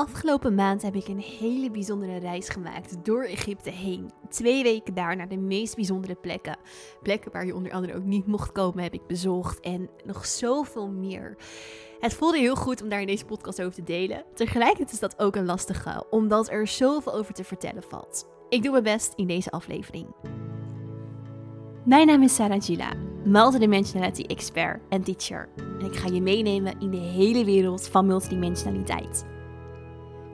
Afgelopen maand heb ik een hele bijzondere reis gemaakt door Egypte heen. Twee weken daar naar de meest bijzondere plekken. Plekken waar je onder andere ook niet mocht komen, heb ik bezocht. En nog zoveel meer. Het voelde heel goed om daar in deze podcast over te delen. Tegelijkertijd is dat ook een lastige, omdat er zoveel over te vertellen valt. Ik doe mijn best in deze aflevering. Mijn naam is Sarah Gila, multidimensionality expert en teacher. En ik ga je meenemen in de hele wereld van multidimensionaliteit.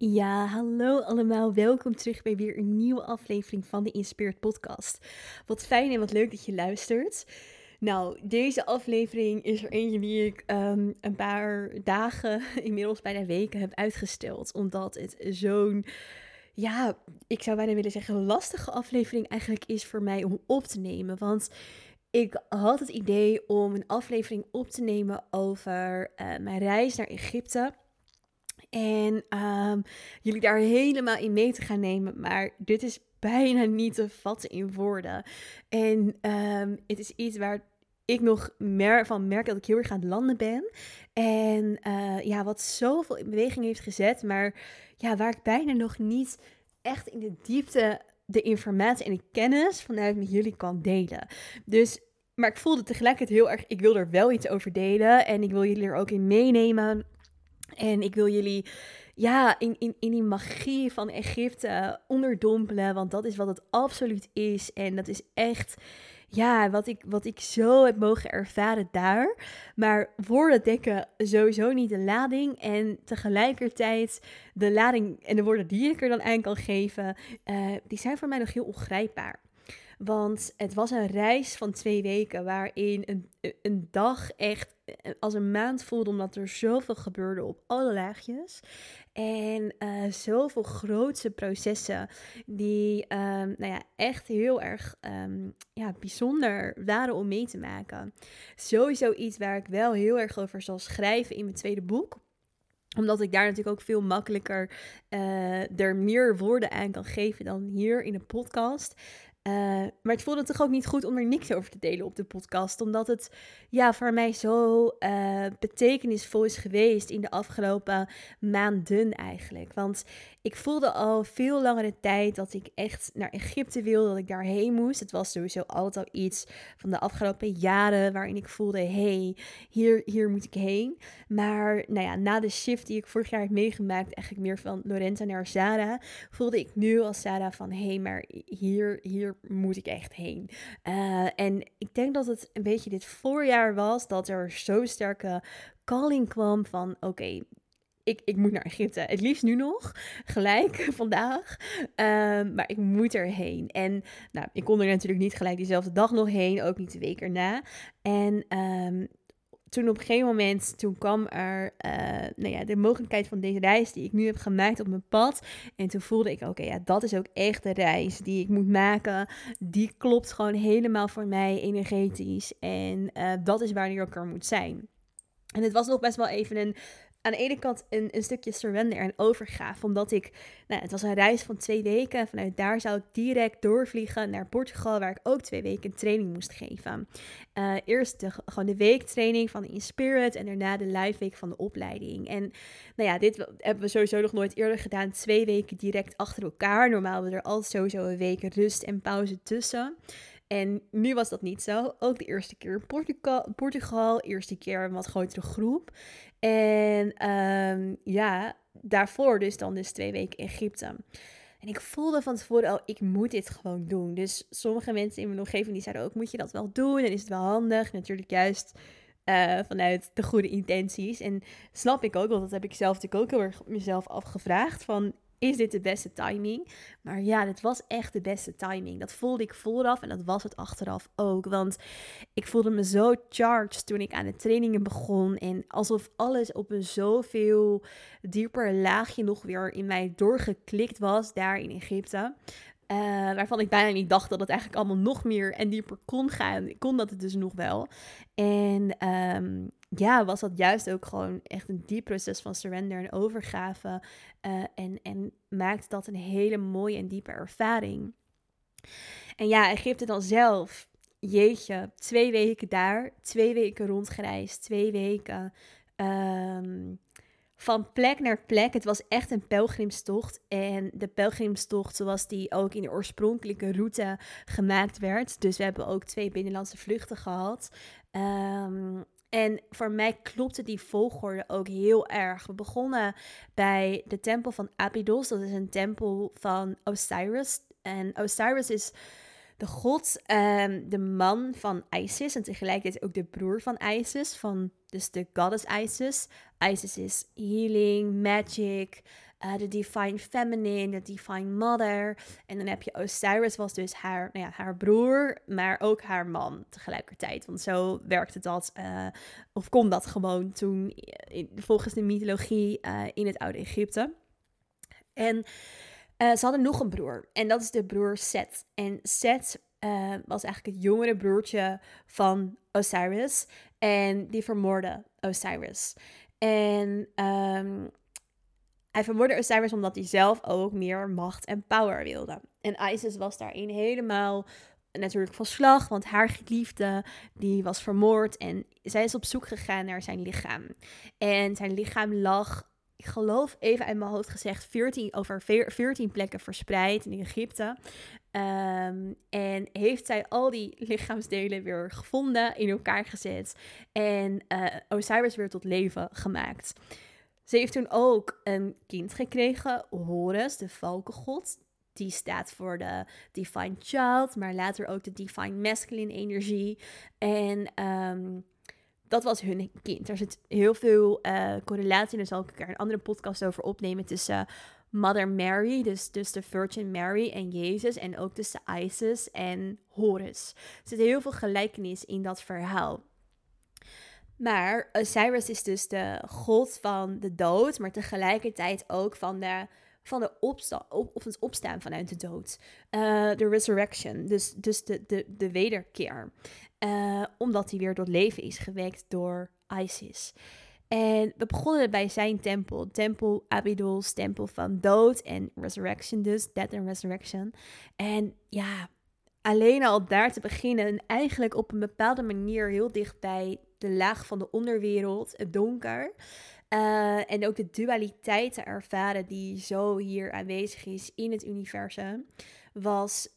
Ja, hallo allemaal. Welkom terug bij weer een nieuwe aflevering van de Inspired Podcast. Wat fijn en wat leuk dat je luistert. Nou, deze aflevering is er eentje die ik ehm, een paar dagen, inmiddels bijna weken, heb uitgesteld. Omdat het zo'n, ja, ik zou bijna willen zeggen, lastige aflevering eigenlijk is voor mij om op te nemen. Want ik had het idee om een aflevering op te nemen over uh, mijn reis naar Egypte. En um, jullie daar helemaal in mee te gaan nemen. Maar dit is bijna niet te vatten in woorden. En um, het is iets waar ik nog van merk dat ik heel erg aan het landen ben. En uh, ja, wat zoveel in beweging heeft gezet. Maar ja, waar ik bijna nog niet echt in de diepte de informatie en de kennis vanuit met jullie kan delen. Dus, maar ik voelde tegelijkertijd heel erg, ik wil er wel iets over delen. En ik wil jullie er ook in meenemen. En ik wil jullie ja, in, in, in die magie van Egypte onderdompelen. Want dat is wat het absoluut is. En dat is echt ja, wat ik, wat ik zo heb mogen ervaren daar. Maar woorden dekken sowieso niet de lading. En tegelijkertijd de lading en de woorden die ik er dan aan kan geven, uh, die zijn voor mij nog heel ongrijpbaar. Want het was een reis van twee weken waarin een, een dag echt als een maand voelde, omdat er zoveel gebeurde op alle laagjes. En uh, zoveel grootse processen die um, nou ja, echt heel erg um, ja, bijzonder waren om mee te maken. Sowieso iets waar ik wel heel erg over zal schrijven in mijn tweede boek omdat ik daar natuurlijk ook veel makkelijker uh, er meer woorden aan kan geven dan hier in een podcast. Uh, maar het voelde toch ook niet goed om er niks over te delen op de podcast. Omdat het ja, voor mij zo uh, betekenisvol is geweest in de afgelopen maanden eigenlijk. Want ik voelde al veel langere tijd dat ik echt naar Egypte wilde, dat ik daarheen moest. Het was sowieso altijd al iets van de afgelopen jaren waarin ik voelde, hey, hier, hier moet ik heen. Maar nou ja, na de shift die ik vorig jaar heb meegemaakt, eigenlijk meer van Lorenta naar Sarah, voelde ik nu als Sarah van, hey, maar hier, hier moet ik echt heen. Uh, en ik denk dat het een beetje dit voorjaar was dat er zo sterke calling kwam van, oké, ik, ik moet naar Egypte. Het liefst nu nog, gelijk vandaag. Um, maar ik moet erheen. En nou, ik kon er natuurlijk niet gelijk diezelfde dag nog heen, ook niet de week erna. En um, toen op een gegeven moment, toen kwam er uh, nou ja, de mogelijkheid van deze reis die ik nu heb gemaakt op mijn pad. En toen voelde ik, oké, ja, dat is ook echt de reis die ik moet maken. Die klopt gewoon helemaal voor mij energetisch. En uh, dat is waar ik er moet zijn. En het was nog best wel even een aan de ene kant een, een stukje surrender en overgave. Omdat ik, nou, het was een reis van twee weken. Vanuit daar zou ik direct doorvliegen naar Portugal, waar ik ook twee weken training moest geven. Uh, eerst de, gewoon de weektraining van Inspirit en daarna de live week van de opleiding. En nou ja, dit hebben we sowieso nog nooit eerder gedaan. Twee weken direct achter elkaar. Normaal hebben we er altijd sowieso een week rust en pauze tussen. En nu was dat niet zo. Ook de eerste keer in Portugal, Portugal eerste keer een wat grotere groep. En um, ja, daarvoor dus dan dus twee weken Egypte. En ik voelde van tevoren al, ik moet dit gewoon doen. Dus sommige mensen in mijn omgeving die zeiden ook, moet je dat wel doen? En is het wel handig? Natuurlijk juist uh, vanuit de goede intenties. En snap ik ook, want dat heb ik zelf natuurlijk ook heel erg mezelf afgevraagd. Van, is dit de beste timing? Maar ja, dit was echt de beste timing. Dat voelde ik vooraf en dat was het achteraf ook. Want ik voelde me zo charged toen ik aan de trainingen begon. En alsof alles op een zoveel dieper laagje nog weer in mij doorgeklikt was daar in Egypte. Uh, waarvan ik bijna niet dacht dat het eigenlijk allemaal nog meer en dieper kon gaan. Ik kon dat het dus nog wel. En um, ja, was dat juist ook gewoon echt een diep proces van surrender en overgave. Uh, en, en maakte dat een hele mooie en diepe ervaring. En ja, Egypte dan zelf. Jeetje, twee weken daar, twee weken rondgereisd, twee weken um, van plek naar plek. Het was echt een pelgrimstocht. En de pelgrimstocht zoals die ook in de oorspronkelijke route gemaakt werd. Dus we hebben ook twee binnenlandse vluchten gehad. Um, en voor mij klopte die volgorde ook heel erg. We begonnen bij de tempel van Abydos. Dat is een tempel van Osiris. En Osiris is de god, um, de man van Isis. En tegelijkertijd ook de broer van Isis. Van, dus de goddess Isis. Isis is healing, magic, uh, de Divine Feminine, de Divine Mother. En dan heb je Osiris, was dus haar, nou ja, haar broer, maar ook haar man tegelijkertijd. Want zo werkte dat, uh, of kon dat gewoon toen, in, volgens de mythologie uh, in het oude Egypte. En ze hadden nog een broer, en dat is de broer Set. En Set was eigenlijk het jongere broertje van Osiris. En die vermoordde Osiris. En um, hij vermoordde Osiris omdat hij zelf ook meer macht en power wilde. En Isis was daarin helemaal natuurlijk van slag, want haar geliefde die was vermoord en zij is op zoek gegaan naar zijn lichaam. En zijn lichaam lag, ik geloof even uit mijn hoofd gezegd, 14, over 14 plekken verspreid in Egypte. Um, en heeft zij al die lichaamsdelen weer gevonden, in elkaar gezet en uh, Osiris weer tot leven gemaakt. Ze heeft toen ook een kind gekregen, Horus, de valkengod. Die staat voor de Divine Child, maar later ook de Divine Masculine energie. En um, dat was hun kind. Er zit heel veel uh, correlatie, daar zal ik keer een andere podcast over opnemen, tussen Mother Mary, dus, dus de Virgin Mary en Jezus, en ook tussen Isis en Horus. Er zit heel veel gelijkenis in dat verhaal. Maar Osiris is dus de god van de dood, maar tegelijkertijd ook van de, van de opsta op, of het opstaan vanuit de dood. Uh, de resurrection, dus, dus de, de, de wederkeer. Uh, omdat hij weer tot leven is gewekt door Isis. En we begonnen bij zijn tempel. Tempel Abydos, tempel van dood en resurrection dus. Death and resurrection. En ja, alleen al daar te beginnen en eigenlijk op een bepaalde manier heel dicht bij de laag van de onderwereld, het donker. Uh, en ook de dualiteit te ervaren die zo hier aanwezig is in het universum, was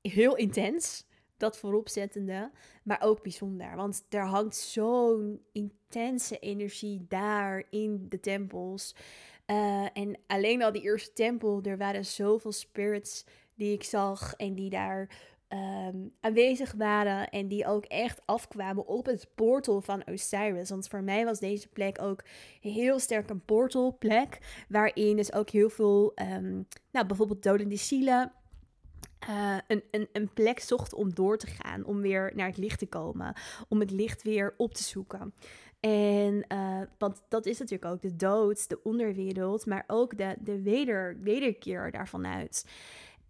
heel intens. Dat vooropzettende, maar ook bijzonder. Want er hangt zo'n intense energie daar in de tempels. Uh, en alleen al die eerste tempel, er waren zoveel spirits die ik zag en die daar um, aanwezig waren en die ook echt afkwamen op het portal van Osiris. Want voor mij was deze plek ook heel sterk een portalplek, waarin dus ook heel veel, um, nou bijvoorbeeld dodende zielen, uh, een, een, een plek zocht om door te gaan, om weer naar het licht te komen, om het licht weer op te zoeken. En uh, want dat is natuurlijk ook de dood, de onderwereld, maar ook de, de weder, wederkeer daarvan uit.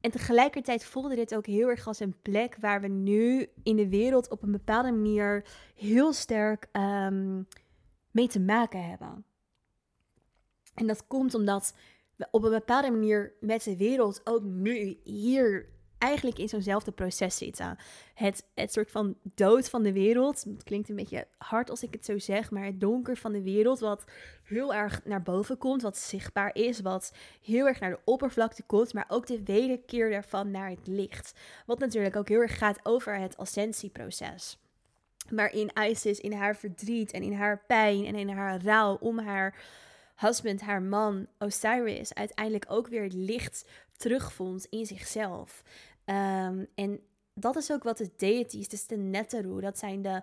En tegelijkertijd voelde dit ook heel erg als een plek waar we nu in de wereld op een bepaalde manier heel sterk um, mee te maken hebben. En dat komt omdat we op een bepaalde manier met de wereld ook nu hier eigenlijk in zo'nzelfde proces zitten. Het, het soort van dood van de wereld. Het klinkt een beetje hard als ik het zo zeg, maar het donker van de wereld, wat heel erg naar boven komt, wat zichtbaar is, wat heel erg naar de oppervlakte komt, maar ook de wederkeer daarvan naar het licht. Wat natuurlijk ook heel erg gaat over het ascensieproces. Maar in Isis, in haar verdriet en in haar pijn en in haar rouw om haar husband, haar man Osiris, uiteindelijk ook weer het licht terugvond in zichzelf. Um, en dat is ook wat de deities, dus de Neteru, dat zijn de,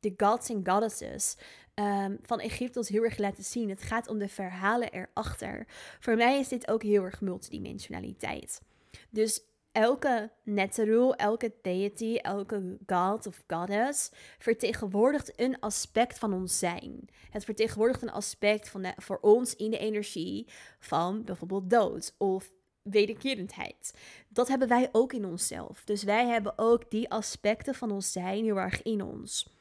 de gods en goddesses um, van Egypte ons heel erg laten zien. Het gaat om de verhalen erachter. Voor mij is dit ook heel erg multidimensionaliteit. Dus elke Neteru, elke deity, elke god of goddess vertegenwoordigt een aspect van ons zijn. Het vertegenwoordigt een aspect van voor ons in de energie van bijvoorbeeld dood of wederkerendheid. Dat hebben wij ook in onszelf. Dus wij hebben ook die aspecten van ons zijn heel erg in ons.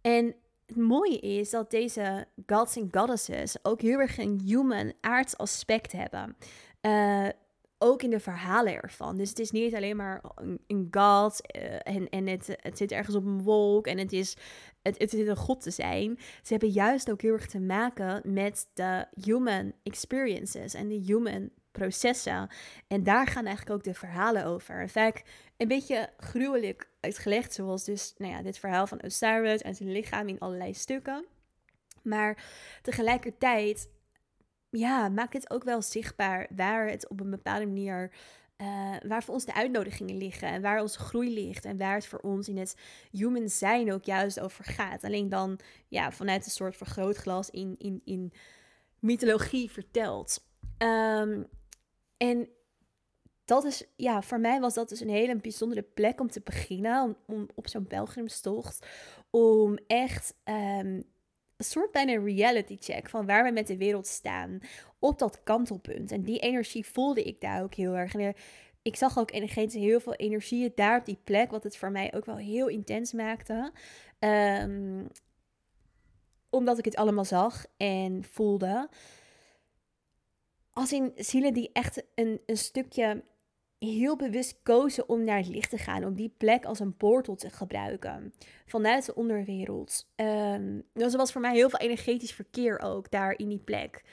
En het mooie is dat deze gods en goddesses ook heel erg een human, aards aspect hebben. Uh, ook in de verhalen ervan. Dus het is niet alleen maar een, god uh, en, en het, het zit ergens op een wolk en het is, het, het is een god te zijn. Ze hebben juist ook heel erg te maken met de human experiences en de human processen. En daar gaan eigenlijk ook de verhalen over. Vaak een beetje gruwelijk uitgelegd, zoals dus nou ja, dit verhaal van Osiris en zijn lichaam in allerlei stukken. Maar tegelijkertijd ja, maakt het ook wel zichtbaar waar het op een bepaalde manier. Uh, waar voor ons de uitnodigingen liggen en waar onze groei ligt en waar het voor ons in het human zijn ook juist over gaat. Alleen dan ja, vanuit een soort vergrootglas in, in, in mythologie verteld. Um, en dat is, ja, voor mij was dat dus een hele bijzondere plek om te beginnen, om, op zo'n pelgrimstocht, om echt um, een soort bijna reality check van waar we met de wereld staan op dat kantelpunt. En die energie voelde ik daar ook heel erg. En ik zag ook energetisch heel veel energie daar op die plek, wat het voor mij ook wel heel intens maakte. Um, omdat ik het allemaal zag en voelde. Als in zielen die echt een, een stukje heel bewust kozen om naar het licht te gaan, om die plek als een portal te gebruiken vanuit de onderwereld. Um, dus er was voor mij heel veel energetisch verkeer ook daar in die plek.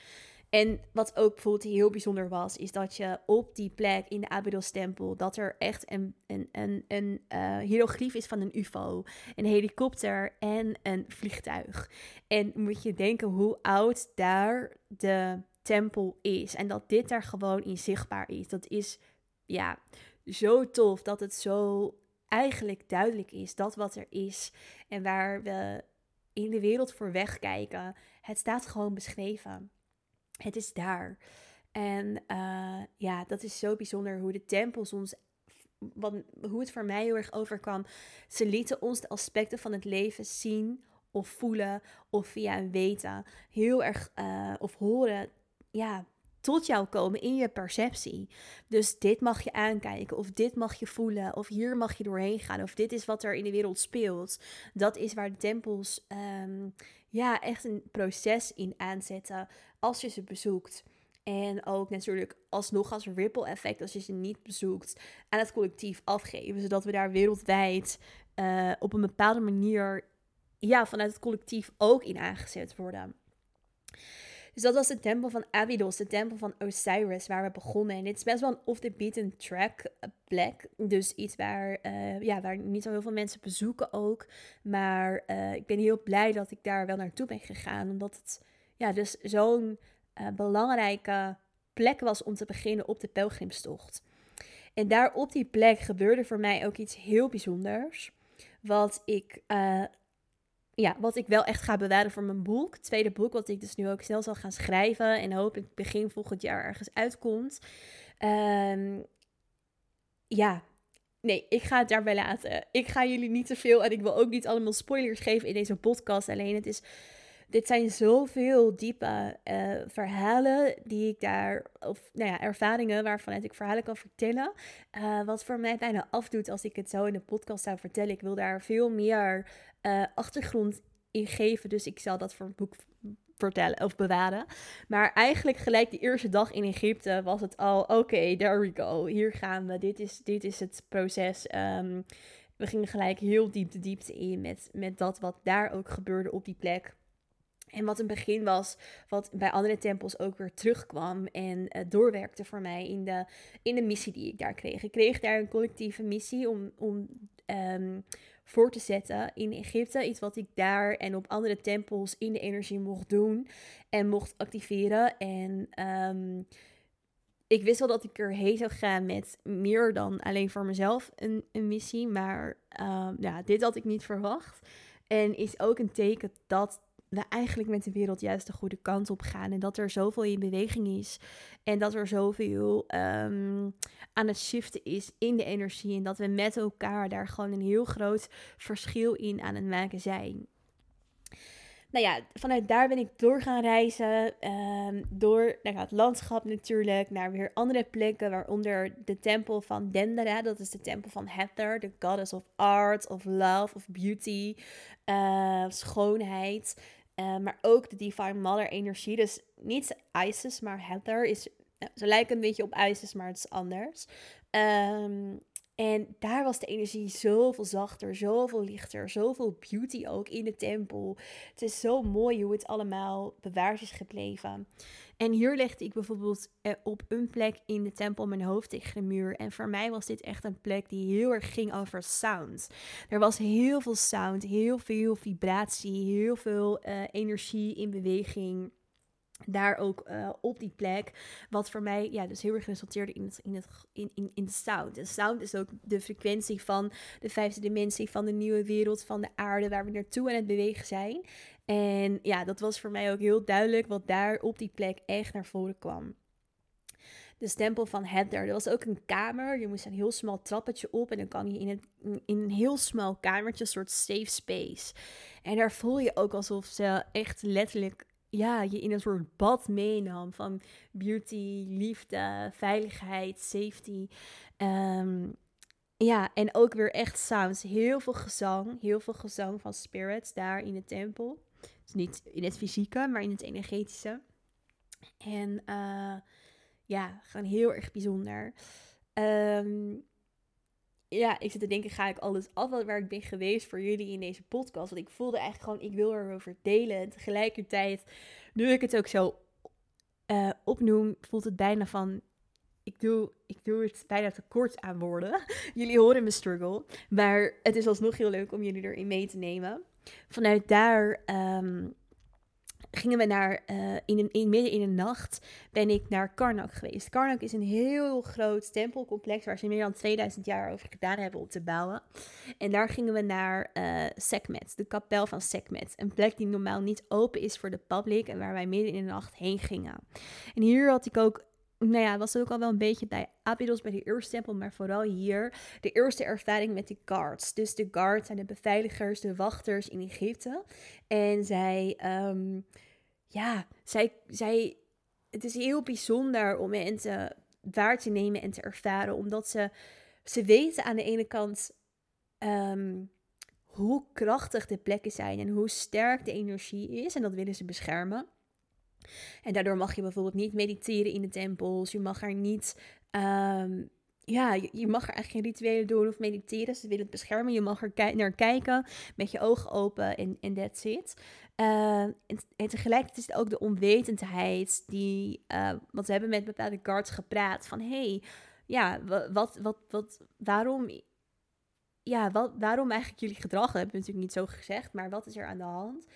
En wat ook bijvoorbeeld heel bijzonder was, is dat je op die plek in de Abydos-tempel, dat er echt een, een, een, een hieroglyf is van een ufo, een helikopter en een vliegtuig. En moet je denken hoe oud daar de tempel is. En dat dit daar gewoon in zichtbaar is. Dat is ja, zo tof dat het zo eigenlijk duidelijk is dat wat er is en waar we in de wereld voor wegkijken. Het staat gewoon beschreven. Het is daar. En uh, ja, dat is zo bijzonder hoe de tempels ons wat, hoe het voor mij heel erg overkwam. Ze lieten ons de aspecten van het leven zien of voelen of via een weten heel erg uh, of horen ja, tot jou komen in je perceptie. Dus dit mag je aankijken, of dit mag je voelen, of hier mag je doorheen gaan, of dit is wat er in de wereld speelt. Dat is waar de tempels um, ja, echt een proces in aanzetten als je ze bezoekt. En ook natuurlijk alsnog als ripple effect als je ze niet bezoekt aan het collectief afgeven. Zodat we daar wereldwijd uh, op een bepaalde manier ja, vanuit het collectief ook in aangezet worden. Dus dat was de tempel van Abydos, de tempel van Osiris, waar we begonnen. En dit is best wel een off-the-beaten track eh, plek. Dus iets waar, uh, ja, waar niet zo heel veel mensen bezoeken ook. Maar uh, ik ben heel blij dat ik daar wel naartoe ben gegaan. Omdat het ja, dus zo'n belangrijke plek was om te beginnen op de pelgrimstocht. En daar op die plek gebeurde voor mij ook iets heel bijzonders. Wat ik ja, wat ik wel echt ga bewaren voor mijn boek. Tweede boek, wat ik dus nu ook snel zal gaan schrijven. En hopelijk begin volgend jaar ergens uitkomt. Um, ja, nee, ik ga het daarbij laten. Ik ga jullie niet te veel en ik wil ook niet allemaal spoilers geven in deze podcast. Alleen het is dit zijn zoveel diepe uh, verhalen die ik daar, of nou ja, ervaringen waarvan ik verhalen kan vertellen. Uh, wat voor mij bijna afdoet als ik het zo in de podcast zou vertellen. Ik wil daar veel meer uh, achtergrond in geven. Dus ik zal dat voor een boek vertellen of bewaren. Maar eigenlijk gelijk de eerste dag in Egypte was het al, oké, okay, there we go. Hier gaan we. Dit is, dit is het proces. Um, we gingen gelijk heel diep de diepte in met, met dat wat daar ook gebeurde op die plek. En wat een begin was, wat bij andere tempels ook weer terugkwam en uh, doorwerkte voor mij in de, in de missie die ik daar kreeg. Ik kreeg daar een collectieve missie om, om um, voor te zetten in Egypte. Iets wat ik daar en op andere tempels in de energie mocht doen en mocht activeren. En um, ik wist wel dat ik erheen zou gaan met meer dan alleen voor mezelf een, een missie. Maar um, ja, dit had ik niet verwacht. En is ook een teken dat we eigenlijk met de wereld juist de goede kant op gaan. En dat er zoveel in beweging is. En dat er zoveel um, aan het shiften is in de energie. En dat we met elkaar daar gewoon een heel groot verschil in aan het maken zijn nou ja, vanuit daar ben ik door gaan reizen. Um, door naar het landschap natuurlijk. Naar weer andere plekken. Waaronder de tempel van Dendera. Dat is de tempel van Heather. De goddess of art, of love, of beauty. Uh, schoonheid. Uh, maar ook de Divine Mother energie. Dus niet Isis, maar Heather is... Nou, ze lijken een beetje op Isis, maar het is anders. Um, en daar was de energie zoveel zachter, zoveel lichter, zoveel beauty ook in de tempel. Het is zo mooi hoe het allemaal bewaard is gebleven. En hier legde ik bijvoorbeeld eh, op een plek in de tempel mijn hoofd tegen de muur. En voor mij was dit echt een plek die heel erg ging over sound. Er was heel veel sound, heel veel vibratie, heel veel uh, energie in beweging daar ook uh, op die plek. Wat voor mij ja, dus heel erg resulteerde in, het, in, het, in, in, in sound. En sound is ook de frequentie van de vijfde dimensie, van de nieuwe wereld, van de aarde, waar we naartoe aan het bewegen zijn. En ja, dat was voor mij ook heel duidelijk wat daar op die plek echt naar voren kwam. De stempel van Heather. Er was ook een kamer. Je moest een heel smal trappetje op. En dan kan je in, het, in een heel smal kamertje, een soort safe space. En daar voel je ook alsof ze echt letterlijk ja, je in een soort bad meenam van beauty, liefde, veiligheid, safety. Um, ja, en ook weer echt sounds. Heel veel gezang, heel veel gezang van spirits daar in de tempel. Dus niet in het fysieke, maar in het energetische. En uh, ja, gewoon heel erg bijzonder. Um, ja, ik zit te denken, ga ik alles af waar ik ben geweest voor jullie in deze podcast? Want ik voelde eigenlijk gewoon, ik wil erover delen. En tegelijkertijd, nu ik het ook zo uh, opnoem, voelt het bijna van, ik doe, ik doe het bijna te kort aan woorden. jullie horen mijn struggle. Maar het is alsnog heel leuk om jullie erin mee te nemen. Vanuit daar um, gingen we naar, uh, in in, midden in de nacht, ben ik naar Karnak geweest. Karnak is een heel groot tempelcomplex waar ze meer dan 2000 jaar over gedaan hebben om te bouwen. En daar gingen we naar uh, Sekhmet, de kapel van Sekhmet. Een plek die normaal niet open is voor de publiek en waar wij midden in de nacht heen gingen. En hier had ik ook nou ja, was ook al wel een beetje bij Abydos, bij de eerste tempel, maar vooral hier de eerste ervaring met de guards. Dus de guards zijn de beveiligers, de wachters in Egypte. En zij, um, ja, zij, zij, het is heel bijzonder om mensen waar te nemen en te ervaren, omdat ze, ze weten aan de ene kant um, hoe krachtig de plekken zijn en hoe sterk de energie is. En dat willen ze beschermen. En daardoor mag je bijvoorbeeld niet mediteren in de tempels. Je mag er niet. Um, ja, je, mag er eigenlijk geen rituelen doen of mediteren. Ze willen het beschermen. Je mag er naar kijken met je ogen open en, that's it. Uh, en, en, tegelijkertijd is het ook de onwetendheid die... Uh, want we hebben met bepaalde guards gepraat van... hey, ja, wat, wat, wat, waarom... Ja, wat, waarom eigenlijk jullie gedrag? hebben natuurlijk niet zo gezegd, maar wat is er aan de hand?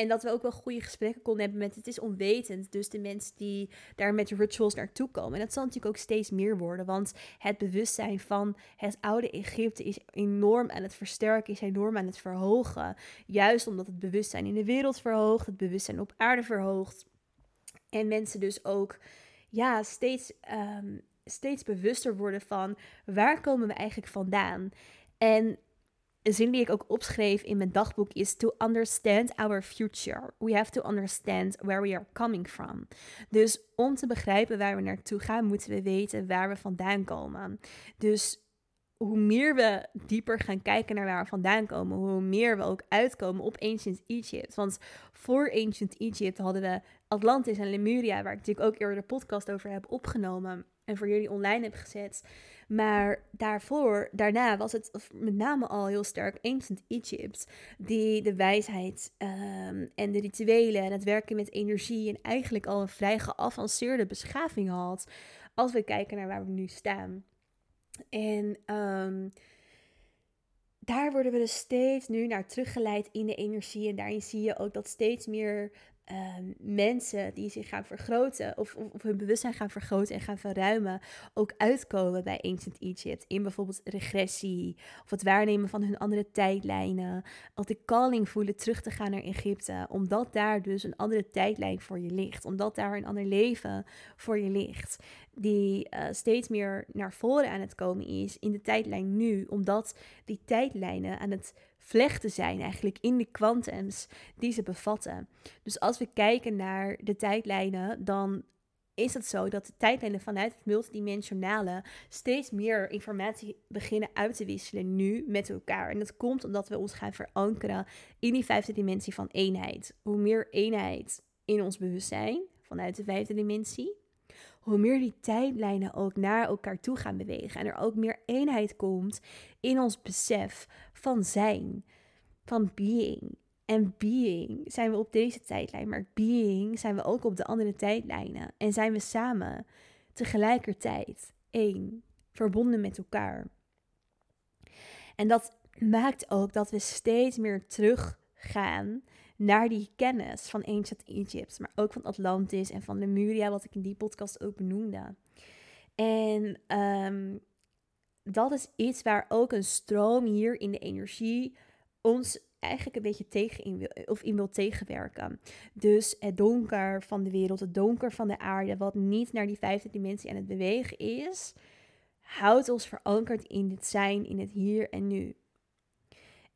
En dat we ook wel goede gesprekken konden hebben met het is onwetend. Dus de mensen die daar met rituals naartoe komen. En dat zal natuurlijk ook steeds meer worden. Want het bewustzijn van het oude Egypte is enorm aan het versterken, is enorm aan het verhogen. Juist omdat het bewustzijn in de wereld verhoogt, het bewustzijn op aarde verhoogt. En mensen dus ook ja, steeds, um, steeds bewuster worden van waar komen we eigenlijk vandaan. En een zin die ik ook opschreef in mijn dagboek is: To understand our future, we have to understand where we are coming from. Dus om te begrijpen waar we naartoe gaan, moeten we weten waar we vandaan komen. Dus hoe meer we dieper gaan kijken naar waar we vandaan komen, hoe meer we ook uitkomen op Ancient Egypt. Want voor Ancient Egypt hadden we Atlantis en Lemuria, waar ik natuurlijk ook eerder de podcast over heb opgenomen en voor jullie online heb gezet. Maar daarvoor, daarna was het met name al heel sterk Ancient Egypt, die de wijsheid ehm, en de rituelen en het werken met energie en eigenlijk al een vrij geavanceerde beschaving had, als we kijken naar waar we nu staan. En um, daar worden we dus steeds nu naar teruggeleid in de energie. En daarin zie je ook dat steeds meer Ehm, mensen die zich gaan vergroten of, of, hun bewustzijn gaan vergroten en gaan verruimen, ook uitkomen bij Ancient Egypt. In bijvoorbeeld regressie of het waarnemen van hun andere tijdlijnen. Of de calling voelen terug te gaan naar Egypte, omdat daar dus een andere tijdlijn voor je ligt. Omdat daar een ander leven voor je ligt. Die uh, steeds meer naar voren aan het komen is in de tijdlijn nu, omdat die tijdlijnen aan het vlechten zijn eigenlijk in de kwantums die ze bevatten. Dus als we kijken naar de tijdlijnen, dan is het zo dat de tijdlijnen vanuit het multidimensionale steeds meer informatie beginnen uit te wisselen nu met elkaar. En dat komt omdat we ons gaan verankeren in die vijfde dimensie van eenheid. Hoe meer eenheid in ons bewustzijn vanuit de vijfde dimensie, hoe meer die tijdlijnen ook naar elkaar toe gaan bewegen en er ook meer eenheid komt in ons besef van zijn, van being. En being zijn we op deze tijdlijn, maar being zijn we ook op de andere tijdlijnen. En zijn we samen tegelijkertijd één, verbonden met elkaar. En dat maakt ook dat we steeds meer teruggaan naar die kennis van Ancient Egypt, maar ook van Atlantis en van Lemuria, wat ik in die podcast ook benoemde. En ehm, dat is iets waar ook een stroom hier in de energie ons eigenlijk een beetje tegen in wil, of in wil tegenwerken. Dus het donker van de wereld, het donker van de aarde, wat niet naar die vijfde dimensie aan het bewegen is, houdt ons verankerd in het zijn, in het hier en nu.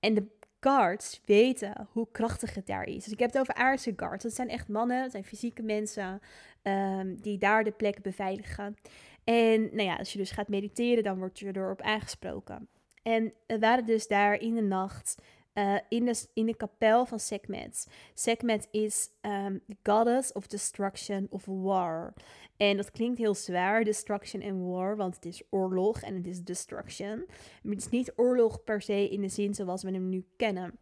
En de guards weten hoe krachtig het daar is. Dus ik heb het over aardse guards. Dat zijn echt mannen, dat zijn fysieke mensen um, die daar de plek beveiligen. En nou ja, als je dus gaat mediteren, dan word je erop aangesproken. En we waren dus daar in de nacht uh, in, de, in de kapel van Sekhmet. Sekhmet is um, goddess of destruction of war. En dat klinkt heel zwaar, destruction en war, want het is oorlog en het is destruction. Het is niet oorlog per se in de zin zoals we hem nu kennen.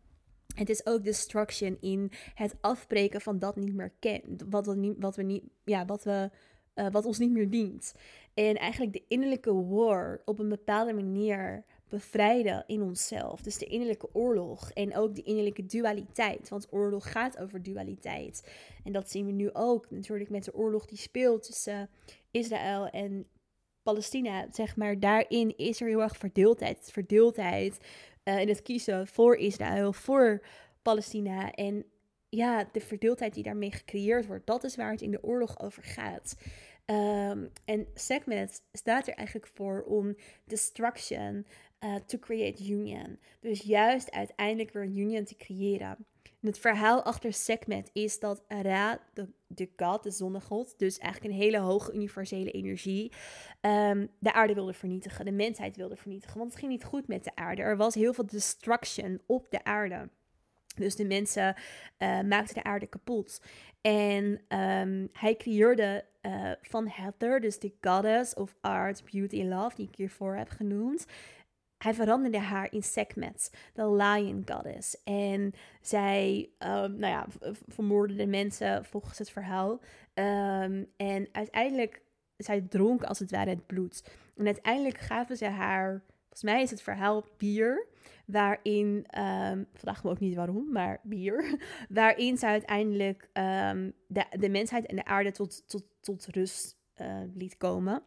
Het is ook destruction in het afbreken van dat niet meer kent, wat, we niet, wat we niet, ja, wat we, uh, wat ons niet meer dient. En eigenlijk de innerlijke war op een bepaalde manier bevrijden in onszelf. Dus de innerlijke oorlog en ook de innerlijke dualiteit. Want oorlog gaat over dualiteit. En dat zien we nu ook natuurlijk met de oorlog die speelt tussen Israël en Palestina. Zeg maar, daarin is er heel erg verdeeldheid. Verdeeldheid uh, in het kiezen voor Israël, voor Palestina. En ja, de verdeeldheid die daarmee gecreëerd wordt, dat is waar het in de oorlog over gaat. Um, en segment staat er eigenlijk voor om destruction, uh, to create union. Dus juist uiteindelijk weer een union te creëren. En het verhaal achter Sekhmet is dat Ra, de, de god, de zonnegod, dus eigenlijk een hele hoge universele energie, um, de aarde wilde vernietigen, de mensheid wilde vernietigen. Want het ging niet goed met de aarde. Er was heel veel destruction op de aarde. Dus de mensen uh, maakten de aarde kapot. En um, hij creëerde uh, van Heather, dus de goddess of art, beauty and love, die ik hiervoor heb genoemd, hij veranderde haar in Sekhmet, de lion goddess. En zij, um, nou ja, vermoordde de mensen volgens het verhaal. Um, en uiteindelijk, zij dronk als het ware het bloed. En uiteindelijk gaven ze haar, volgens mij is het verhaal bier, waarin, um, vraag me ook niet waarom, maar bier, waarin ze uiteindelijk de, de mensheid en de aarde tot, tot, tot rust uh, liet komen.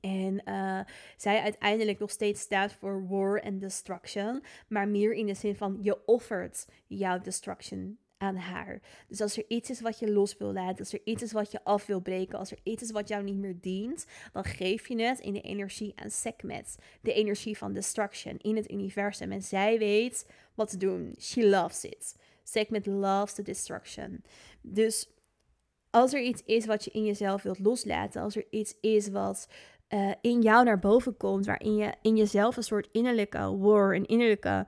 En uh, zij uiteindelijk nog steeds staat voor war and destruction, maar meer in de zin van je offert jouw destruction aan haar. Dus als er iets is wat je los wil laten, als er iets is wat je af wil breken, als er iets is wat jou niet meer dient, dan geef je het in de energie aan Sekhmet, de energie van destruction in het universum. En zij weet wat te doen. She loves it. Sekhmet loves the destruction. Dus als er iets is wat je in jezelf wilt loslaten, als er iets is wat uh, in jou naar boven komt, waarin je in jezelf een soort innerlijke war, een innerlijke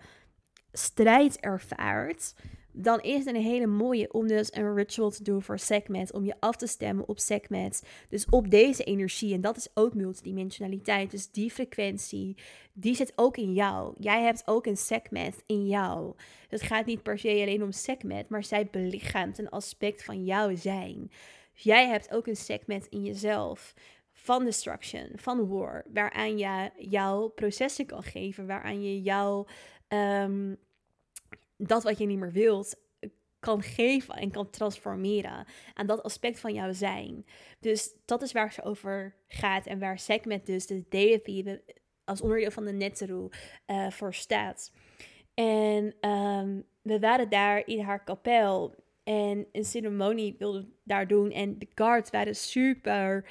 strijd ervaart, dan is het een hele mooie om dus een ritual te doen voor segment, om je af te stemmen op segment, dus op deze energie. En dat is ook multidimensionaliteit, dus die frequentie, die zit ook in jou. Jij hebt ook een segment in jou. Het gaat niet per se alleen om segment, maar zij belichaamt een aspect van jouw zijn. Jij hebt ook een segment in jezelf van destruction, van war, waaraan je jouw processen kan geven, waaraan je jouw um, dat wat je niet meer wilt kan geven en kan transformeren. Aan dat aspect van jouw zijn. Dus dat is waar ze over gaat. En waar Segment dus de deity als onderdeel van de Netteru uh, voor staat. En um, we waren daar in haar kapel. En een ceremonie wilden daar doen. En de guards waren super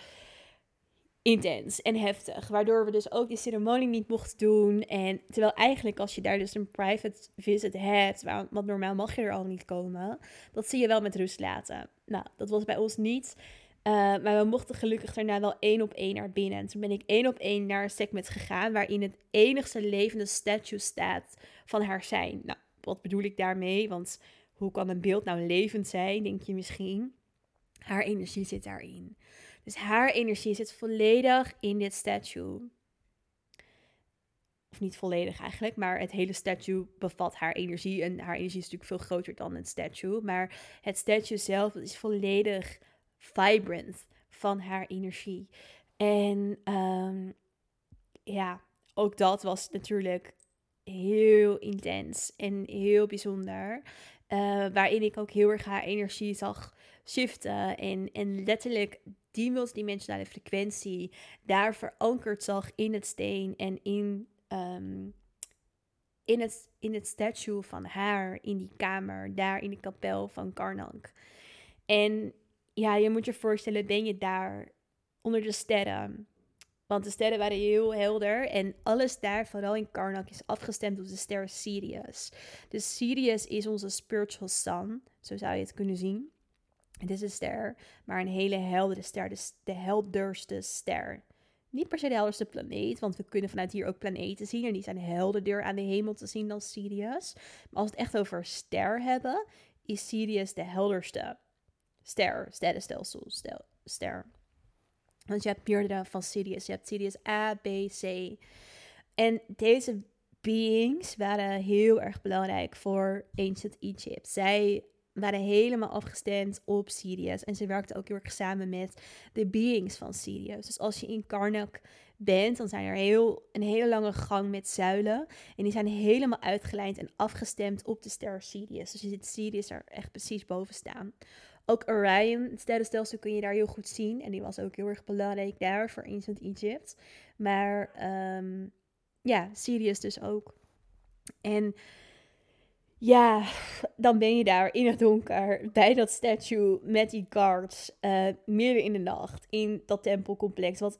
intens en heftig. Waardoor we dus ook die ceremonie niet mochten doen. En terwijl eigenlijk als je daar dus een private visit hebt, want normaal mag je er al niet komen, dat zie je wel met rust laten. Nou, dat was bij ons niet. Uh, maar we mochten gelukkig daarna wel één op één naar binnen. En toen ben ik één op één naar een segment gegaan waarin het enigste levende statue staat van haar zijn. Nou, wat bedoel ik daarmee? Want hoe kan een beeld nou levend zijn, denk je misschien? Haar energie zit daarin. Dus haar energie zit volledig in dit statue. Of niet volledig eigenlijk, maar het hele statue bevat haar energie. En haar energie is natuurlijk veel groter dan het statue. Maar het statue zelf is volledig vibrant van haar energie. En um, ja, ook dat was natuurlijk heel intens en heel bijzonder. Uh, waarin ik ook heel erg haar energie zag shiften. En, en letterlijk die multidimensionale frequentie daar verankerd zag in het steen en in, um, in, het, in het statue van haar in die kamer, daar in de kapel van Karnak. En ja, je moet je voorstellen, ben je daar onder de sterren. Want de sterren waren heel helder en alles daar, vooral in Karnak, is afgestemd op de ster Sirius. Dus Sirius is onze spiritual sun, zo zou je het kunnen zien. Het is een ster, maar een hele heldere ster, de helderste ster. Niet per se de helderste planeet, want we kunnen vanuit hier ook planeten zien en die zijn helderder aan de hemel te zien dan Sirius. Maar als we het echt over ster hebben, is Sirius de helderste ster, sterrenstelsel, stel, ster. Want je hebt meerdere van Sirius. Je hebt Sirius A, B, C. En deze beings waren heel erg belangrijk voor Ancient Egypt. Zij waren helemaal afgestemd op Sirius. En ze werkten ook heel erg samen met de beings van Sirius. Dus als je in Karnak bent, dan zijn er heel, een hele lange gang met zuilen. En die zijn helemaal uitgelijnd en afgestemd op de ster Sirius. Dus je ziet Sirius er echt precies boven staan. Ook Orion, het sterrenstelsel, kun je daar heel goed zien. En die was ook heel erg belangrijk daar voor Ancient Egypt. Maar um, ja, Sirius dus ook. En ja, dan ben je daar in het donker bij dat statue met die guards uh, midden in de nacht in dat tempelcomplex wat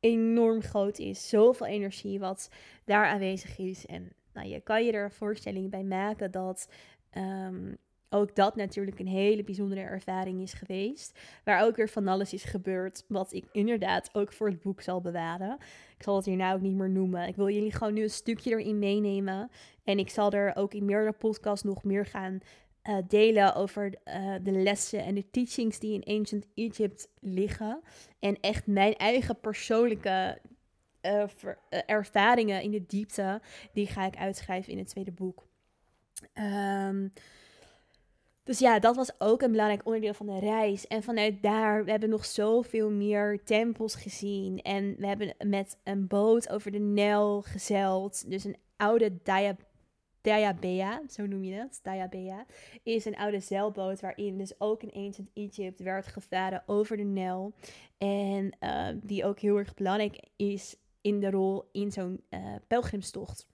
enorm groot is. Zoveel energie wat daar aanwezig is. En nou, je kan je er een voorstelling bij maken dat um, ook dat natuurlijk een hele bijzondere ervaring is geweest. Waar ook weer van alles is gebeurd. Wat ik inderdaad ook voor het boek zal bewaren. Ik zal het hierna ook niet meer noemen. Ik wil jullie gewoon nu een stukje erin meenemen. En ik zal er ook in meerdere podcasts nog meer gaan uh, delen over uh, de lessen en de teachings die in Ancient Egypt liggen. En echt mijn eigen persoonlijke uh, ervaringen in de diepte. Die ga ik uitschrijven in het tweede boek. Um, dus ja, dat was ook een belangrijk onderdeel van de reis. En vanuit daar, we hebben nog zoveel meer tempels gezien. En we hebben met een boot over de Nijl gezeild. Dus een oude dia, Diabea, zo noem je dat, Diabea, is een oude zeilboot waarin dus ook in Ancient Egypt werd gevaren over de Nijl. En uh, die ook heel erg belangrijk is in de rol in zo'n uh, pelgrimstocht.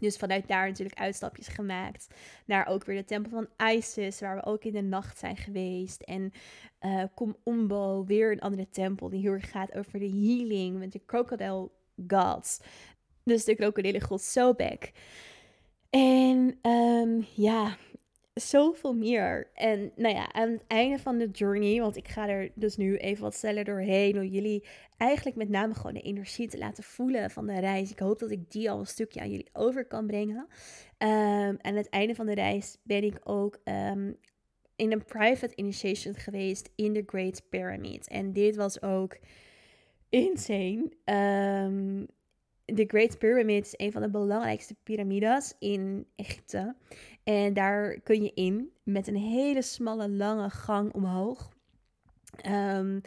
Dus vanuit daar natuurlijk uitstapjes gemaakt naar ook weer de tempel van Isis, waar we ook in de nacht zijn geweest. En uh, Kom Umbo, weer een andere tempel die heel erg gaat over de healing met de crocodile gods. Dus de krokodillengod Sobek. En um, ja, zoveel meer. En nou ja, aan het einde van de journey, want ik ga er dus nu even wat sneller doorheen, om jullie eigenlijk met name gewoon de energie te laten voelen van de reis. Ik hoop dat ik die al een stukje aan jullie over kan brengen. Um, aan het einde van de reis ben ik ook um, in een private initiation geweest in de Great Pyramid. En dit was ook insane. Um, de Great Pyramid is een van de belangrijkste piramides in Egypte. En daar kun je in met een hele smalle, lange gang omhoog. Um,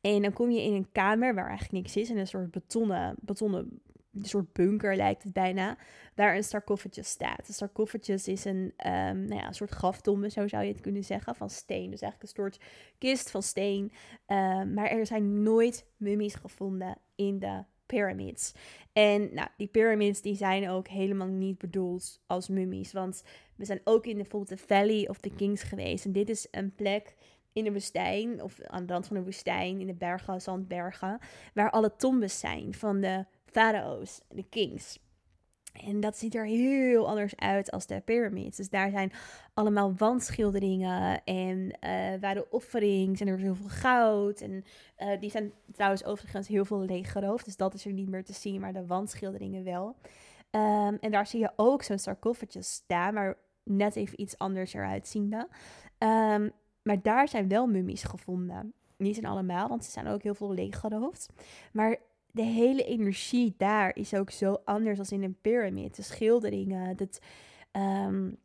en dan kom je in een kamer waar eigenlijk niks is. En een soort betonnen, betonnen een soort bunker lijkt het bijna, waar een sarcophagus staat. Een sarcophagus is een, um, nou ja, een soort graftombe, zo zou je het kunnen zeggen, van steen. Dus eigenlijk een soort kist van steen. Um, maar er zijn nooit mummies gevonden in de pyramids. En nou, die pyramids die zijn ook helemaal niet bedoeld als mummies. Want we zijn ook in de, bijvoorbeeld de Valley of the Kings geweest. En dit is een plek in de woestijn, of aan de rand van de woestijn, in de bergen, zandbergen, waar alle tombes zijn van de farao's, de kings. En dat ziet er heel anders uit als de pyramids. Dus daar zijn allemaal wandschilderingen en uh, waar de offerings en er is heel veel goud. En uh, die zijn trouwens overigens heel veel leeggeroofd, dus dat is er niet meer te zien, maar de wandschilderingen wel. Um, en daar zie je ook zo'n sarcophagus staan, maar net even iets anders eruit ziende. Um, maar daar zijn wel mummies gevonden. Niet in allemaal, want ze zijn ook heel veel leeggeroofd. Maar de hele energie daar is ook zo anders als in een piramide. De schilderingen, dat um,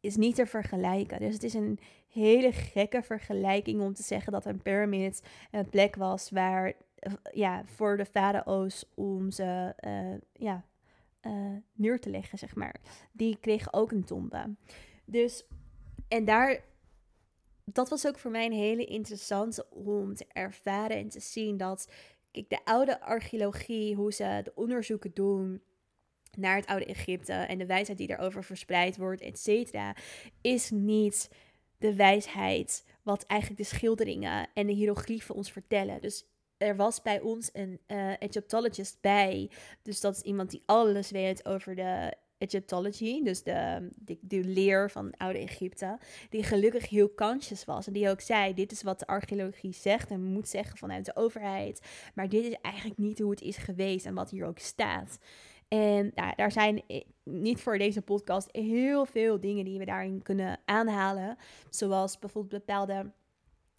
is niet te vergelijken. Dus het is een hele gekke vergelijking om te zeggen dat een piramide een plek was waar, ja, voor de farao's om ze, uh, ja, uh, neer te leggen, zeg maar. Die kregen ook een tombe. Dus, en daar dat was ook voor mij een hele interessante om te ervaren en te zien dat kijk, de oude archeologie, hoe ze de onderzoeken doen naar het oude Egypte en de wijsheid die daarover verspreid wordt, et cetera, is niet de wijsheid wat eigenlijk de schilderingen en de hieroglyphen ons vertellen. Dus er was bij ons een uh, Egyptologist bij. Dus dat is iemand die alles weet over de Egyptology, dus de, de, leer van oude Egypte, die gelukkig heel conscious was. En die ook zei, dit is wat de archeologie zegt en moet zeggen vanuit de overheid. Maar dit is eigenlijk niet hoe het is geweest en wat hier ook staat. En nou, daar zijn niet voor deze podcast heel veel dingen die we daarin kunnen aanhalen. Zoals bijvoorbeeld bepaalde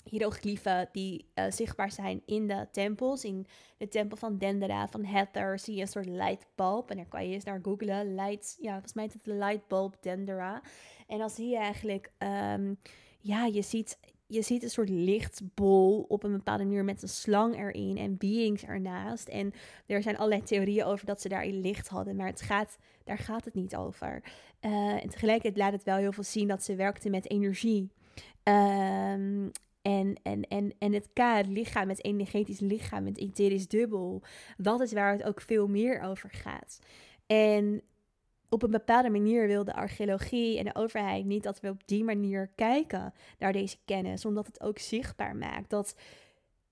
hieroglyphen die uh, zichtbaar zijn in de tempels. In de tempel van Dendera, van Hathor, zie je een soort lightbulb. En daar kan je eens naar googlen. Light, ja, volgens mij is het de lightbulb Dendera. En dan zie je eigenlijk, um, ja, je ziet, je ziet een soort lichtbol op een bepaalde manier met een slang erin en beings ernaast. En er zijn allerlei theorieën over dat ze daarin licht hadden, maar het gaat, daar gaat het niet over. Uh, en tegelijkertijd laat het wel heel veel zien dat ze werkten met energie. Um, en, en, en, en het K, het lichaam, het energetisch lichaam, het etherisch dubbel, dat is waar het ook veel meer over gaat. En op een bepaalde manier wil de archeologie en de overheid niet dat we op die manier kijken naar deze kennis, omdat het ook zichtbaar maakt dat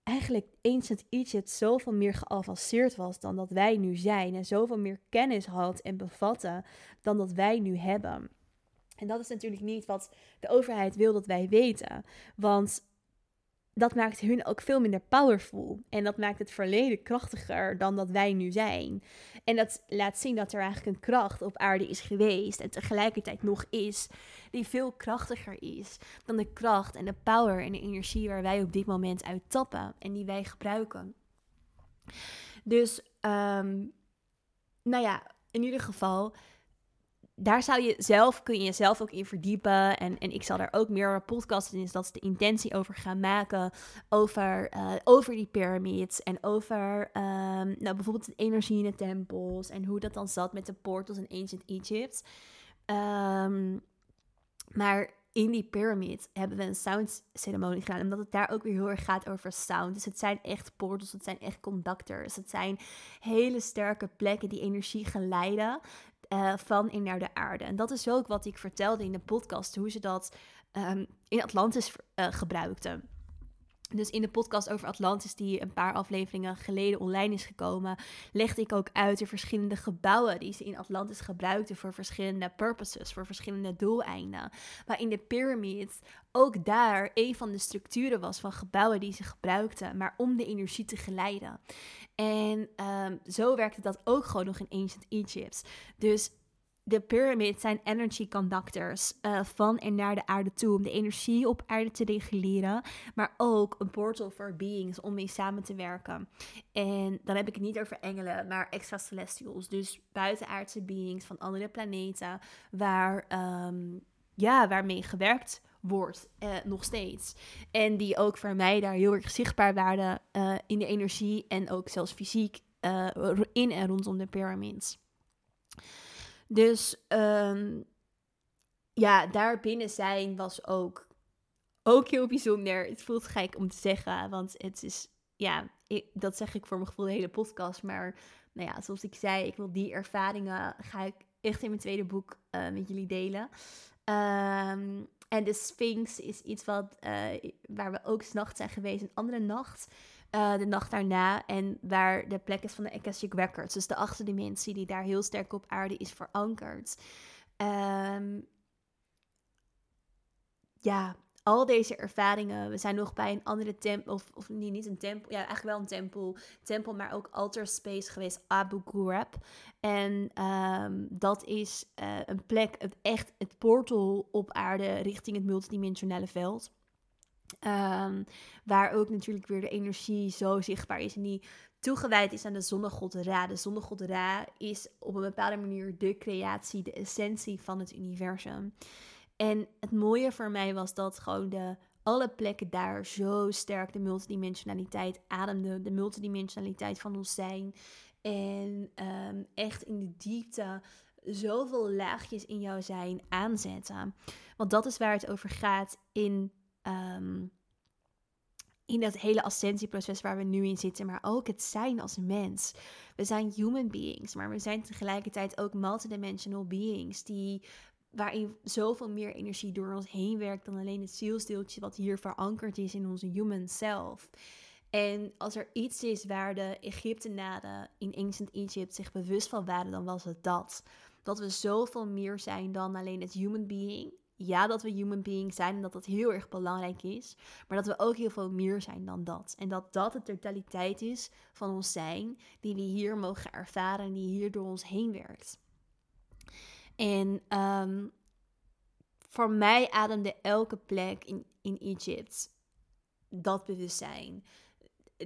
eigenlijk ancient Egypt zoveel meer geavanceerd was dan dat wij nu zijn en zoveel meer kennis had en bevatte dan dat wij nu hebben. En dat is natuurlijk niet wat de overheid wil dat wij weten, want dat maakt hun ook veel minder powerful. En dat maakt het verleden krachtiger dan dat wij nu zijn. En dat laat zien dat er eigenlijk een kracht op aarde is geweest en tegelijkertijd nog is, die veel krachtiger is dan de kracht en de power en de energie waar wij op dit moment uit tappen en die wij gebruiken. Dus, um, nou ja, in ieder geval daar zou je zelf, kun je jezelf ook in verdiepen. En, en ik zal daar ook meer podcasts in, dus dat is de intentie over gaan maken. Over, uh, over die pyramids en over um, nou, bijvoorbeeld de energie in de tempels. En hoe dat dan zat met de portals in Ancient Egypt. Um, maar in die pyramid hebben we een sound ceremonie gedaan. Omdat het daar ook weer heel erg gaat over sound. Dus het zijn echt portals, het zijn echt conductors. Het zijn hele sterke plekken die energie geleiden. Uh, van en naar de aarde. En dat is ook wat ik vertelde in de podcast, hoe ze dat um, in Atlantis uh, gebruikten. Dus in de podcast over Atlantis, die een paar afleveringen geleden online is gekomen, legde ik ook uit de verschillende gebouwen die ze in Atlantis gebruikten voor verschillende purposes, voor verschillende doeleinden. Maar in de pyramids ook daar een van de structuren was van gebouwen die ze gebruikten, maar om de energie te geleiden. En um, zo werkte dat ook gewoon nog in Ancient Egypt. Dus de pyramids zijn energy conductors uh, van en naar de aarde toe om de energie op aarde te reguleren, maar ook een portal voor beings om mee samen te werken. En dan heb ik het niet over engelen, maar extracelestials, dus buitenaardse beings van andere planeten, waar, um, ja, waarmee gewerkt wordt, uh, nog steeds. En die ook voor mij daar heel erg zichtbaar waren uh, in de energie en ook zelfs fysiek uh, in en rondom de pyramids. Dus um, ja, daar binnen zijn was ook, ook heel bijzonder. Het voelt gek om te zeggen, want het is, ja, ik, dat zeg ik voor mijn gevoel de hele podcast. Maar nou ja, zoals ik zei, ik wil die ervaringen, ga ik echt in mijn tweede boek uh, met jullie delen. Um, en de Sphinx is iets wat, uh, waar we ook s'nachts zijn geweest. Een andere nacht, uh, de nacht daarna. En waar de plek is van de Akashic Records. Dus de achtste dimensie die daar heel sterk op aarde is verankerd. Um, ja, al deze ervaringen. We zijn nog bij een andere tempel, of, of niet, een tempel, ja, eigenlijk wel een tempel, tempel, maar ook altar space geweest, Abu Ghurab. En um, dat is uh, een plek, echt het portal op aarde richting het multidimensionale veld. Um, waar ook natuurlijk weer de energie zo zichtbaar is en die toegewijd is aan de zonnegod Ra. De zonnegod Ra is op een bepaalde manier de creatie, de essentie van het universum. En het mooie voor mij was dat gewoon de, alle plekken daar zo sterk de multidimensionaliteit ademden. De multidimensionaliteit van ons zijn. En ehm, echt in de diepte zoveel laagjes in jouw zijn aanzetten. Want dat is waar het over gaat in, um, in dat hele ascensieproces waar we nu in zitten. Maar ook het zijn als mens. We zijn human beings, maar we zijn tegelijkertijd ook multidimensional beings die waarin zoveel meer energie door ons heen werkt dan alleen het zielsdeeltje wat hier verankerd is in onze human self. En als er iets is waar de Egyptenaren in Ancient Egypt zich bewust van waren, dan was het dat. Dat we zoveel meer zijn dan alleen het human being. Ja, dat we human being zijn en dat dat heel erg belangrijk is. Maar dat we ook heel veel meer zijn dan dat. En dat dat de totaliteit is van ons zijn, die we hier mogen ervaren en die hier door ons heen werkt. En um, voor mij ademde elke plek in, in dat bewustzijn,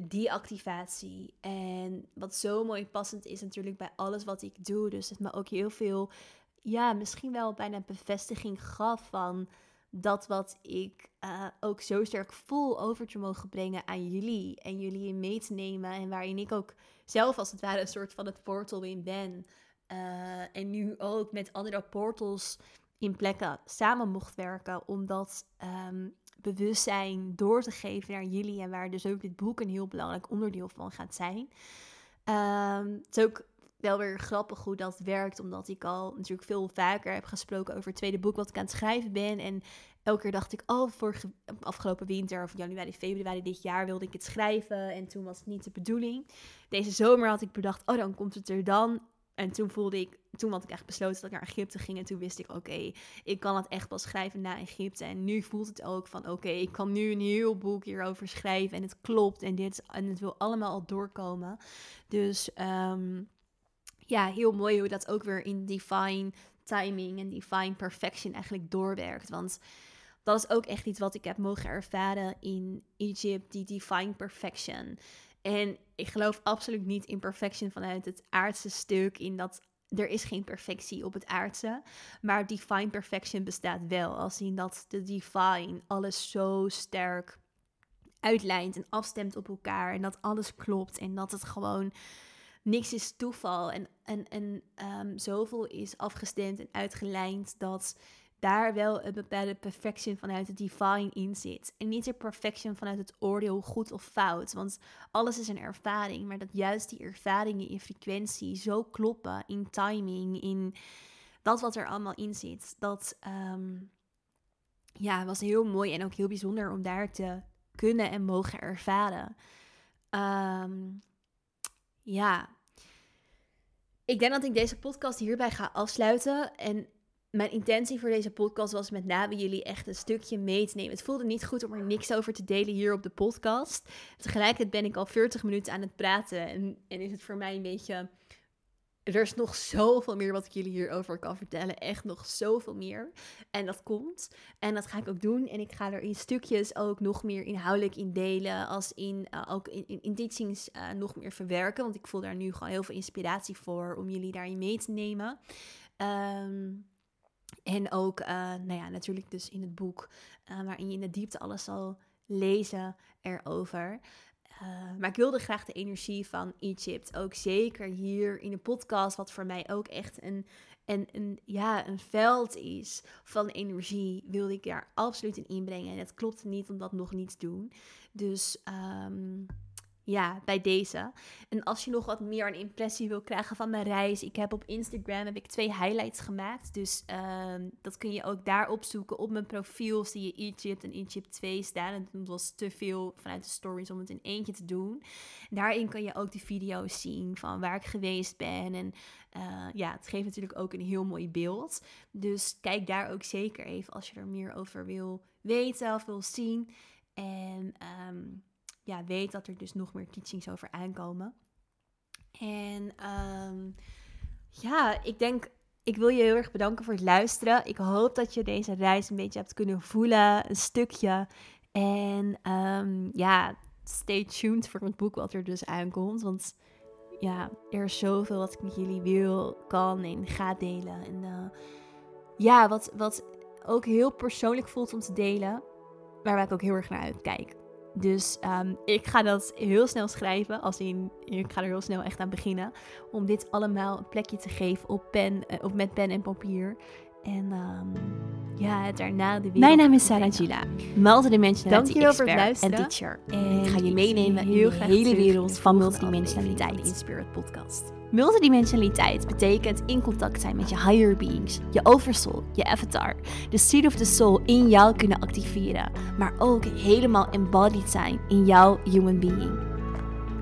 die activatie. En wat zo mooi passend is natuurlijk bij alles wat ik doe. Dus het me ook heel veel, ja, misschien wel bijna bevestiging gaf van dat wat ik uh, ook zo sterk voel over te mogen brengen aan jullie. En jullie mee te nemen. En waarin ik ook zelf als het ware een soort van het portal in ben. Uh, en nu ook met andere portals in plekken samen mocht werken. Om dat um, bewustzijn door te geven naar jullie. En waar dus ook dit boek een heel belangrijk onderdeel van gaat zijn. Um, het is ook wel weer grappig hoe dat werkt. Omdat ik al natuurlijk veel vaker heb gesproken over het tweede boek wat ik aan het schrijven ben. En elke keer dacht ik, oh, vorige, afgelopen winter of januari, februari dit jaar wilde ik het schrijven. En toen was het niet de bedoeling. Deze zomer had ik bedacht, oh, dan komt het er dan. En toen voelde ik, toen had ik echt besloten dat ik naar Egypte ging. En toen wist ik, oké, ik kan het echt pas schrijven na Egypte. En nu voelt het ook van, oké, ik kan nu een heel boek hierover schrijven. En het klopt en dit en het wil allemaal al doorkomen. Dus um, ja, heel mooi hoe dat ook weer in divine timing en divine perfection eigenlijk doorwerkt. Want dat is ook echt iets wat ik heb mogen ervaren in Egypte, die divine perfection. En ik geloof absoluut niet in perfection vanuit het aardse stuk, in dat er is geen perfectie op het aardse, maar divine perfection bestaat wel. Als in dat de divine alles zo sterk uitlijnt en afstemt op elkaar en dat alles klopt en dat het gewoon niks is toeval en, en, en um, zoveel is afgestemd en uitgelijnd dat daar wel een bepaalde perfection vanuit het divine in zit. En niet de perfection vanuit het oordeel goed of fout. Want alles is een ervaring. Maar dat juist die ervaringen in frequentie zo kloppen. In timing, in dat wat er allemaal in zit. Dat um, ja, was heel mooi en ook heel bijzonder om daar te kunnen en mogen ervaren. Um, ja. Ik denk dat ik deze podcast hierbij ga afsluiten. En mijn intentie voor deze podcast was met name jullie echt een stukje mee te nemen. Het voelde niet goed om er niks over te delen hier op de podcast. Tegelijkertijd ben ik al 40 minuten aan het praten en, en is het voor mij een beetje... Er is nog zoveel meer wat ik jullie hierover kan vertellen. Echt nog zoveel meer. En dat komt. En dat ga ik ook doen. En ik ga er in stukjes ook nog meer inhoudelijk in delen. Als in uh, ook in, in, in uh, nog meer verwerken. Want ik voel daar nu gewoon heel veel inspiratie voor om jullie daarin mee te nemen. Um, en ook, uh, nou ja, natuurlijk dus in het boek, waarin je in de diepte alles zal lezen erover. Uh, maar ik wilde graag de energie van Egypt ook zeker hier in de podcast, wat voor mij ook echt een, een, een, ja, een veld is van energie, wilde ik daar absoluut in inbrengen. En het klopt niet om dat nog niet te doen. Dus um, ja, bij deze. En als je nog wat meer een impressie wil krijgen van mijn reis, ik heb op Instagram heb ik twee highlights gemaakt. Dus um, dat kun je ook daar opzoeken. Op mijn profiel zie je Egypt en Egypt 2 staan. En het was te veel vanuit de stories om het in eentje te doen. Daarin kan je ook de video's zien van waar ik geweest ben. En uh, ja, het geeft natuurlijk ook een heel mooi beeld. Dus kijk daar ook zeker even als je er meer over wil weten of wil zien. En um, ja, weet dat er dus nog meer teachings over aankomen. En um, ja, ik denk, ik wil je heel erg bedanken voor het luisteren. Ik hoop dat je deze reis een beetje hebt kunnen voelen, een stukje. En um, ja, stay tuned voor het boek wat er dus aankomt. Want ja, er is zoveel wat ik met jullie wil, kan en ga delen. En uh, ja, wat, wat ook heel persoonlijk voelt om te delen. Waar ik ook heel erg naar uitkijk. Dus um, ik ga dat heel snel schrijven. Als in, ik ga er heel snel echt aan beginnen. Om dit allemaal een plekje te geven op pen, uh, of met pen en papier. En um, ja, daarna de. Mijn naam is Sarah Gila, multidimensionality expert en teacher. En ik ga je meenemen in de hele wereld van multidimensionaliteit. in Spirit Podcast. Multidimensionaliteit betekent in contact zijn met je higher beings, je oversoul, je avatar, de seed of the soul in jou kunnen activeren, maar ook helemaal embodied zijn in jouw human being.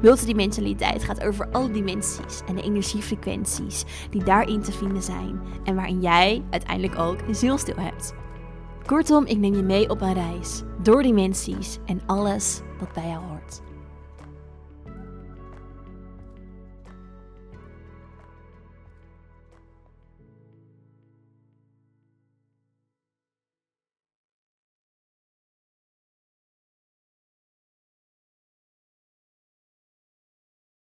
Multidimensionaliteit gaat over alle dimensies en de energiefrequenties die daarin te vinden zijn en waarin jij uiteindelijk ook een zielstil hebt. Kortom, ik neem je mee op een reis door dimensies en alles wat bij jou hoort.